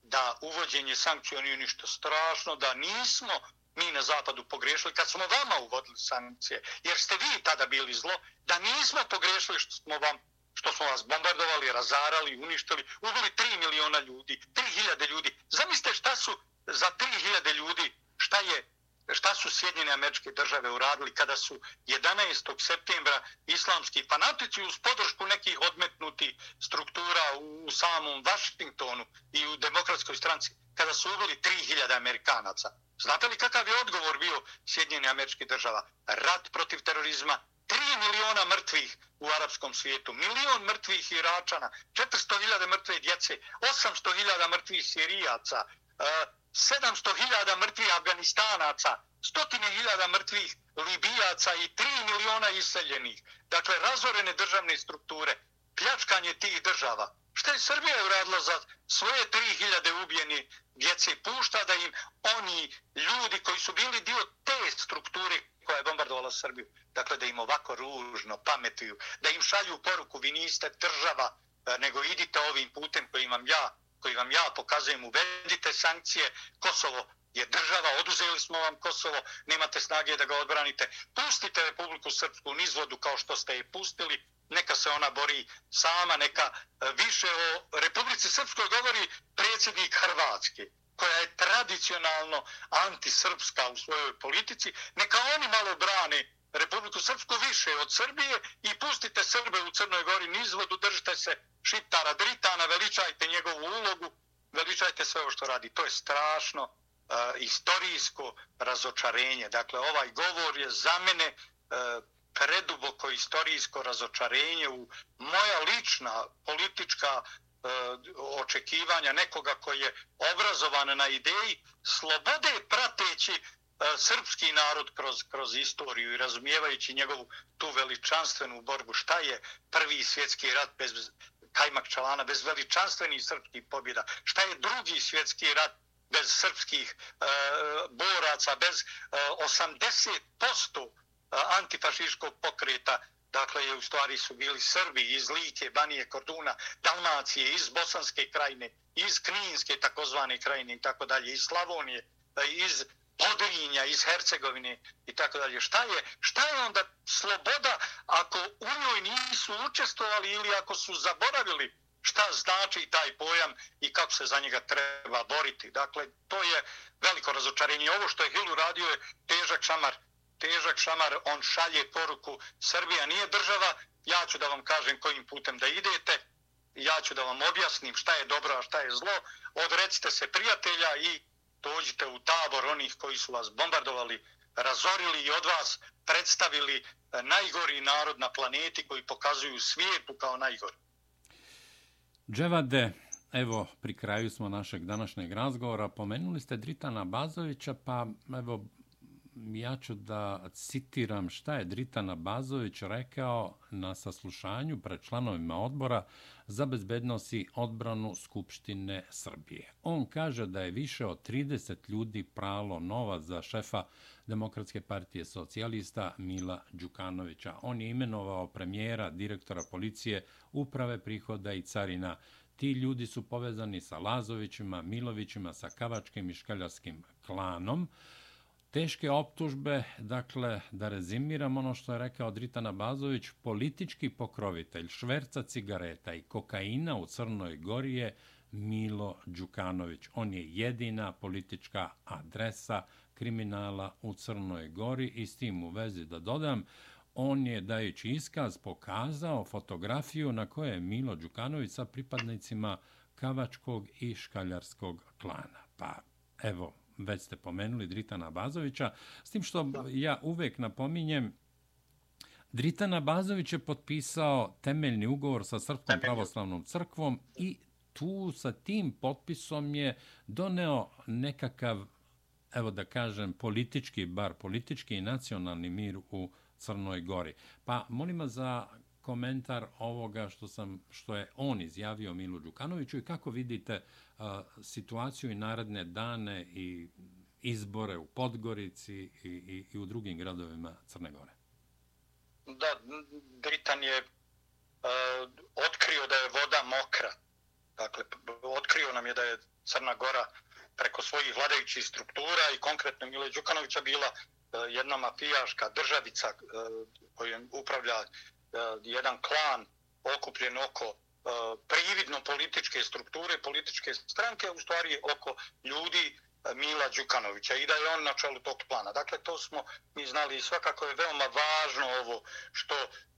da uvođenje sankcija nije ništa strašno, da nismo mi na zapadu pogrešili kad smo vama uvodili sankcije, jer ste vi tada bili zlo, da nismo pogrešili što smo vam što smo vas bombardovali, razarali, uništili, ubili 3 miliona ljudi, 3000 ljudi. Zamislite šta su za 3000 ljudi, šta je šta su Sjedinjene američke države uradili kada su 11. septembra islamski fanatici uz podršku nekih odmetnuti struktura u samom Vašingtonu i u demokratskoj stranci, kada su ubili 3000 Amerikanaca. Znate li kakav je odgovor bio Sjedinjene američke država? Rat protiv terorizma, 3 miliona mrtvih u arapskom svijetu, milion mrtvih Iračana, 400.000 mrtve djece, 800.000 mrtvih Sirijaca, e, 700.000 mrtvih Afganistanaca, stotine hiljada mrtvih Libijaca i 3 miliona iseljenih. Dakle, razorene državne strukture, pljačkanje tih država. Šta je Srbija uradila za svoje 3000 ubijeni djece? Pušta da im oni ljudi koji su bili dio te strukture koja je bombardovala Srbiju, dakle da im ovako ružno pametuju, da im šalju poruku, vi niste država, nego idite ovim putem kojim vam ja koji vam ja pokazujem, uvedite sankcije, Kosovo je država, oduzeli smo vam Kosovo, nemate snage da ga odbranite, pustite Republiku Srpsku nizvodu kao što ste je pustili, neka se ona bori sama, neka e, više o Republici Srpskoj govori predsjednik Hrvatske, koja je tradicionalno antisrpska u svojoj politici, neka oni malo brane Republiku Srpsku više od Srbije i pustite Srbe u Crnoj Gori nizvodu, držite se Šiptara Dritana, veličajte njegovu ulogu, veličajte sve ovo što radi. To je strašno uh, istorijsko razočarenje. Dakle, ovaj govor je za mene uh, preduboko istorijsko razočarenje u moja lična politička uh, očekivanja nekoga koji je obrazovan na ideji slobode prateći E, srpski narod kroz, kroz istoriju i razumijevajući njegovu tu veličanstvenu borbu. Šta je prvi svjetski rat bez Kajmak Čalana, bez veličanstvenih srpskih pobjeda? Šta je drugi svjetski rat bez srpskih e, boraca, bez e, 80% e, antifašiškog pokreta, dakle je u stvari su bili Srbi iz Like, Banije, Korduna, Dalmacije, iz Bosanske krajine, iz Kninske takozvane krajine i tako dalje, iz Slavonije, e, iz Podrinja, iz Hercegovine i tako dalje. Šta je, šta je onda sloboda ako u njoj nisu učestvovali ili ako su zaboravili šta znači taj pojam i kako se za njega treba boriti. Dakle, to je veliko razočarenje. Ovo što je Hilu radio je težak šamar. Težak šamar, on šalje poruku Srbija nije država, ja ću da vam kažem kojim putem da idete, ja ću da vam objasnim šta je dobro, a šta je zlo, odrecite se prijatelja i dođite u tabor onih koji su vas bombardovali, razorili i od vas predstavili e, najgori narod na planeti koji pokazuju svijetu kao najgori. Dževade, evo, pri kraju smo našeg današnjeg razgovora. Pomenuli ste Dritana Bazovića, pa evo, ja ću da citiram šta je Dritana Bazović rekao na saslušanju pred članovima odbora za bezbednost i odbranu Skupštine Srbije. On kaže da je više od 30 ljudi pralo nova za šefa Demokratske partije socijalista Mila Đukanovića. On je imenovao premijera, direktora policije, uprave prihoda i carina. Ti ljudi su povezani sa Lazovićima, Milovićima, sa Kavačkim i Škaljarskim klanom. Teške optužbe, dakle, da rezimiram ono što je rekao Dritana Bazović, politički pokrovitelj šverca cigareta i kokaina u Crnoj Gori je Milo Đukanović. On je jedina politička adresa kriminala u Crnoj Gori i s tim u vezi da dodam, on je dajući iskaz pokazao fotografiju na kojoj je Milo Đukanović sa pripadnicima Kavačkog i Škaljarskog klana. Pa evo, već ste pomenuli Dritana Bazovića, s tim što ja uvek napominjem, Dritana Bazović je potpisao temeljni ugovor sa Srpskom pravoslavnom crkvom i tu sa tim potpisom je doneo nekakav, evo da kažem, politički, bar politički i nacionalni mir u Crnoj Gori. Pa molim vas za komentar ovoga što sam što je on izjavio Milu Đukanoviću i kako vidite a, situaciju i naredne dane i izbore u Podgorici i, i, i u drugim gradovima Crne Gore. Da, Britan je uh, otkrio da je voda mokra. Dakle, otkrio nam je da je Crna Gora preko svojih vladajućih struktura i konkretno Mile Đukanovića bila uh, jedna mafijaška državica uh, kojom upravlja E, jedan klan okupljen oko uh, prividno političke strukture, političke stranke, u stvari oko ljudi e, Mila Đukanovića i da je on na čelu tog plana. Dakle, to smo mi znali i svakako je veoma važno ovo što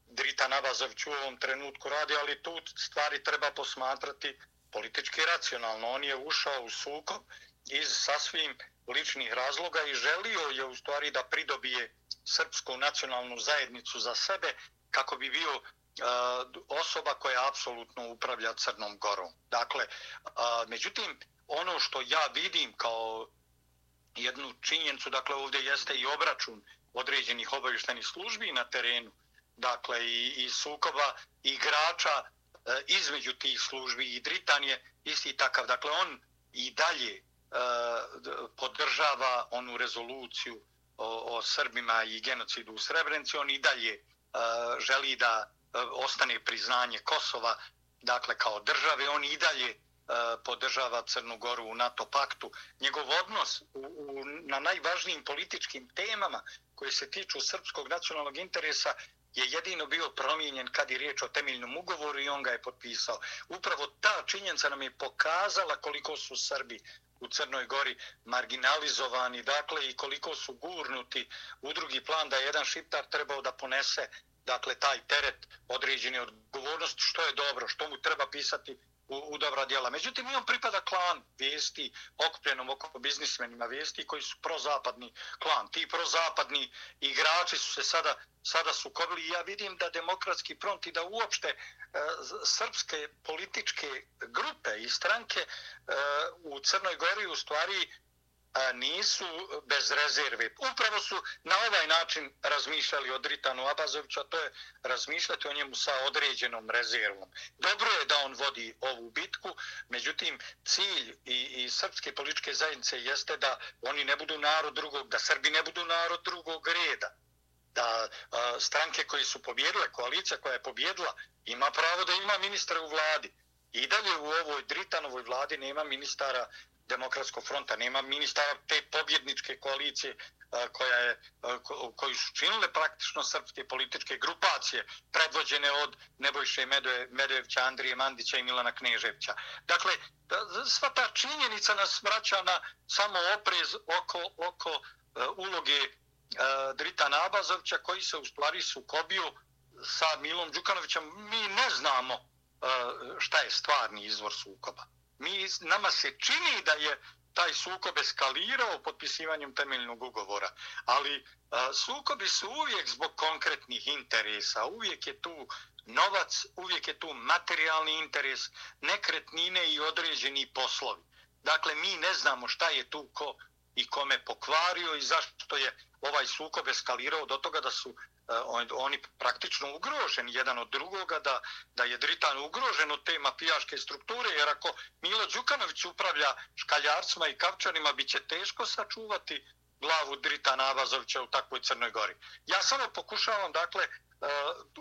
Drita Nabazović u ovom trenutku radi, ali tu stvari treba posmatrati politički racionalno. On je ušao u sukob iz sasvim ličnih razloga i želio je u stvari da pridobije srpsku nacionalnu zajednicu za sebe kako bi bio osoba koja apsolutno upravlja Crnom Gorom. Dakle, međutim, ono što ja vidim kao jednu činjenicu, dakle ovdje jeste i obračun određenih obavještenih službi na terenu, dakle i, i sukoba igrača e, između tih službi i Dritan je isti takav. Dakle, on i dalje e, podržava onu rezoluciju o, o Srbima i genocidu u Srebrenici, on i dalje e, E, želi da e, ostane priznanje Kosova, dakle kao države, on i dalje e, podržava Crnu Goru u NATO paktu. Njegov odnos u, u, na najvažnijim političkim temama koje se tiču srpskog nacionalnog interesa je jedino bio promijenjen kad je riječ o temeljnom ugovoru i on ga je potpisao. Upravo ta činjenica nam je pokazala koliko su Srbi u Crnoj Gori marginalizovani, dakle i koliko su gurnuti u drugi plan da je jedan šiptar trebao da ponese dakle taj teret određene odgovornosti, što je dobro, što mu treba pisati u, u dobra djela. Međutim, on pripada klan vijesti, okupljenom oko biznismenima vijesti koji su prozapadni klan. Ti prozapadni igrači su se sada, sada sukobili i Ja vidim da demokratski front i da uopšte e, srpske političke grupe i stranke e, u Crnoj Gori u stvari nisu bez rezerve. Upravo su na ovaj način razmišljali o Dritanu Abazoviću, a to je razmišljati o njemu sa određenom rezervom. Dobro je da on vodi ovu bitku, međutim cilj i, i srpske političke zajednice jeste da oni ne budu narod drugog, da Srbi ne budu narod drugog reda da a, stranke koji su pobjedile, koalicija koja je pobjedila, ima pravo da ima ministra u vladi. I dalje u ovoj Dritanovoj vladi nema ministara demokratskog fronta, nema ministara te pobjedničke koalicije koja je, koji su činile praktično srpske političke grupacije predvođene od Nebojše Medoje, Medojevića, Andrije Mandića i Milana Kneževića. Dakle, sva ta činjenica nas vraća na samo oprez oko, oko e, uloge e, Drita Nabazovića koji se u stvari sukobio sa Milom Đukanovićem. Mi ne znamo e, šta je stvarni izvor sukoba mi, nama se čini da je taj sukob eskalirao potpisivanjem temeljnog ugovora, ali a, sukobi su uvijek zbog konkretnih interesa, uvijek je tu novac, uvijek je tu materijalni interes, nekretnine i određeni poslovi. Dakle, mi ne znamo šta je tu ko i kome pokvario i zašto je ovaj sukob eskalirao do toga da su E, oni praktično ugroženi jedan od drugoga, da, da je Dritan ugrožen od te mafijaške strukture, jer ako Milo Đukanović upravlja škaljarcima i kapčanima, bit će teško sačuvati glavu Dritana Abazovića u takvoj Crnoj Gori. Ja samo pokušavam, dakle, e,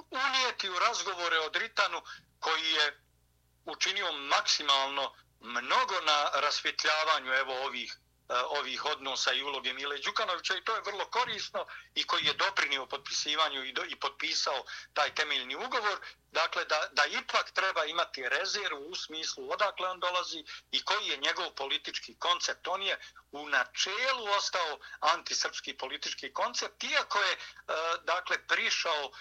unijeti u razgovore o Dritanu koji je učinio maksimalno mnogo na rasvjetljavanju evo ovih E, ovih odnosa i uloge Mile Đukanovića i to je vrlo korisno i koji je doprinio potpisivanju i, do, i potpisao taj temeljni ugovor. Dakle, da, da ipak treba imati rezervu u smislu odakle on dolazi i koji je njegov politički koncept. On je u načelu ostao antisrpski politički koncept, iako je, e, dakle, prišao e,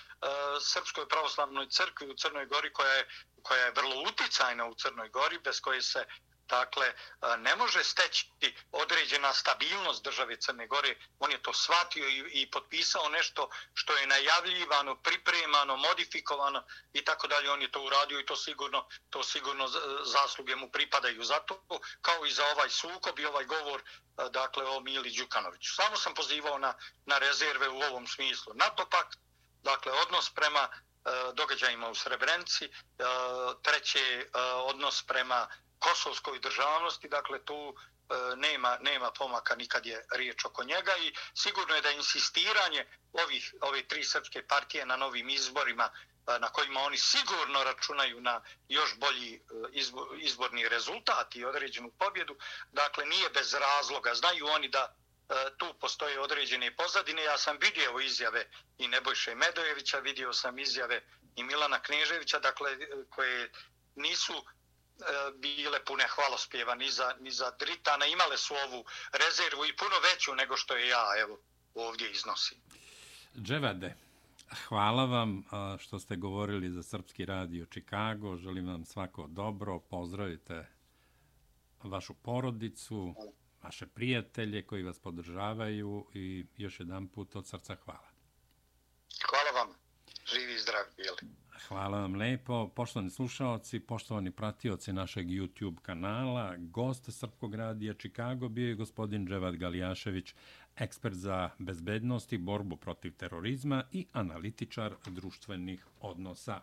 Srpskoj pravoslavnoj crkvi u Crnoj Gori koja je koja je vrlo uticajna u Crnoj Gori, bez koje se Dakle, e, ne može steći određena stabilnost države Crne Gore, on je to shvatio i, i potpisao nešto što je najavljivano, pripremano, modifikovano i tako dalje. On je to uradio i to sigurno, to sigurno zasluge mu pripadaju Zato kao i za ovaj sukob i ovaj govor e, dakle, o Mili Đukanoviću. Samo sam pozivao na, na rezerve u ovom smislu. NATO pakt, dakle, odnos prema e, događajima u Srebrenici, treće odnos prema kosovskoj državnosti, dakle tu E, nema, nema pomaka nikad je riječ oko njega i sigurno je da insistiranje ovih ove tri srpske partije na novim izborima e, na kojima oni sigurno računaju na još bolji e, izborni rezultat i određenu pobjedu, dakle nije bez razloga. Znaju oni da e, tu postoje određene pozadine. Ja sam vidio izjave i Nebojše Medojevića, vidio sam izjave i Milana Kneževića, dakle koje nisu bile pune hvalospjeva ni za, ni za Dritana. Imale su ovu rezervu i puno veću nego što je ja evo, ovdje iznosim. Dževade, hvala vam što ste govorili za Srpski radio Čikago. Želim vam svako dobro. Pozdravite vašu porodicu, vaše prijatelje koji vas podržavaju i još jedan put od srca hvala. Hvala vam. Živi i zdravi bili. Hvala vam lepo. Poštovani slušalci, poštovani pratioci našeg YouTube kanala, gost Srpkog radija Čikago bio je gospodin Dževad Galijašević, ekspert za bezbednost i borbu protiv terorizma i analitičar društvenih odnosa.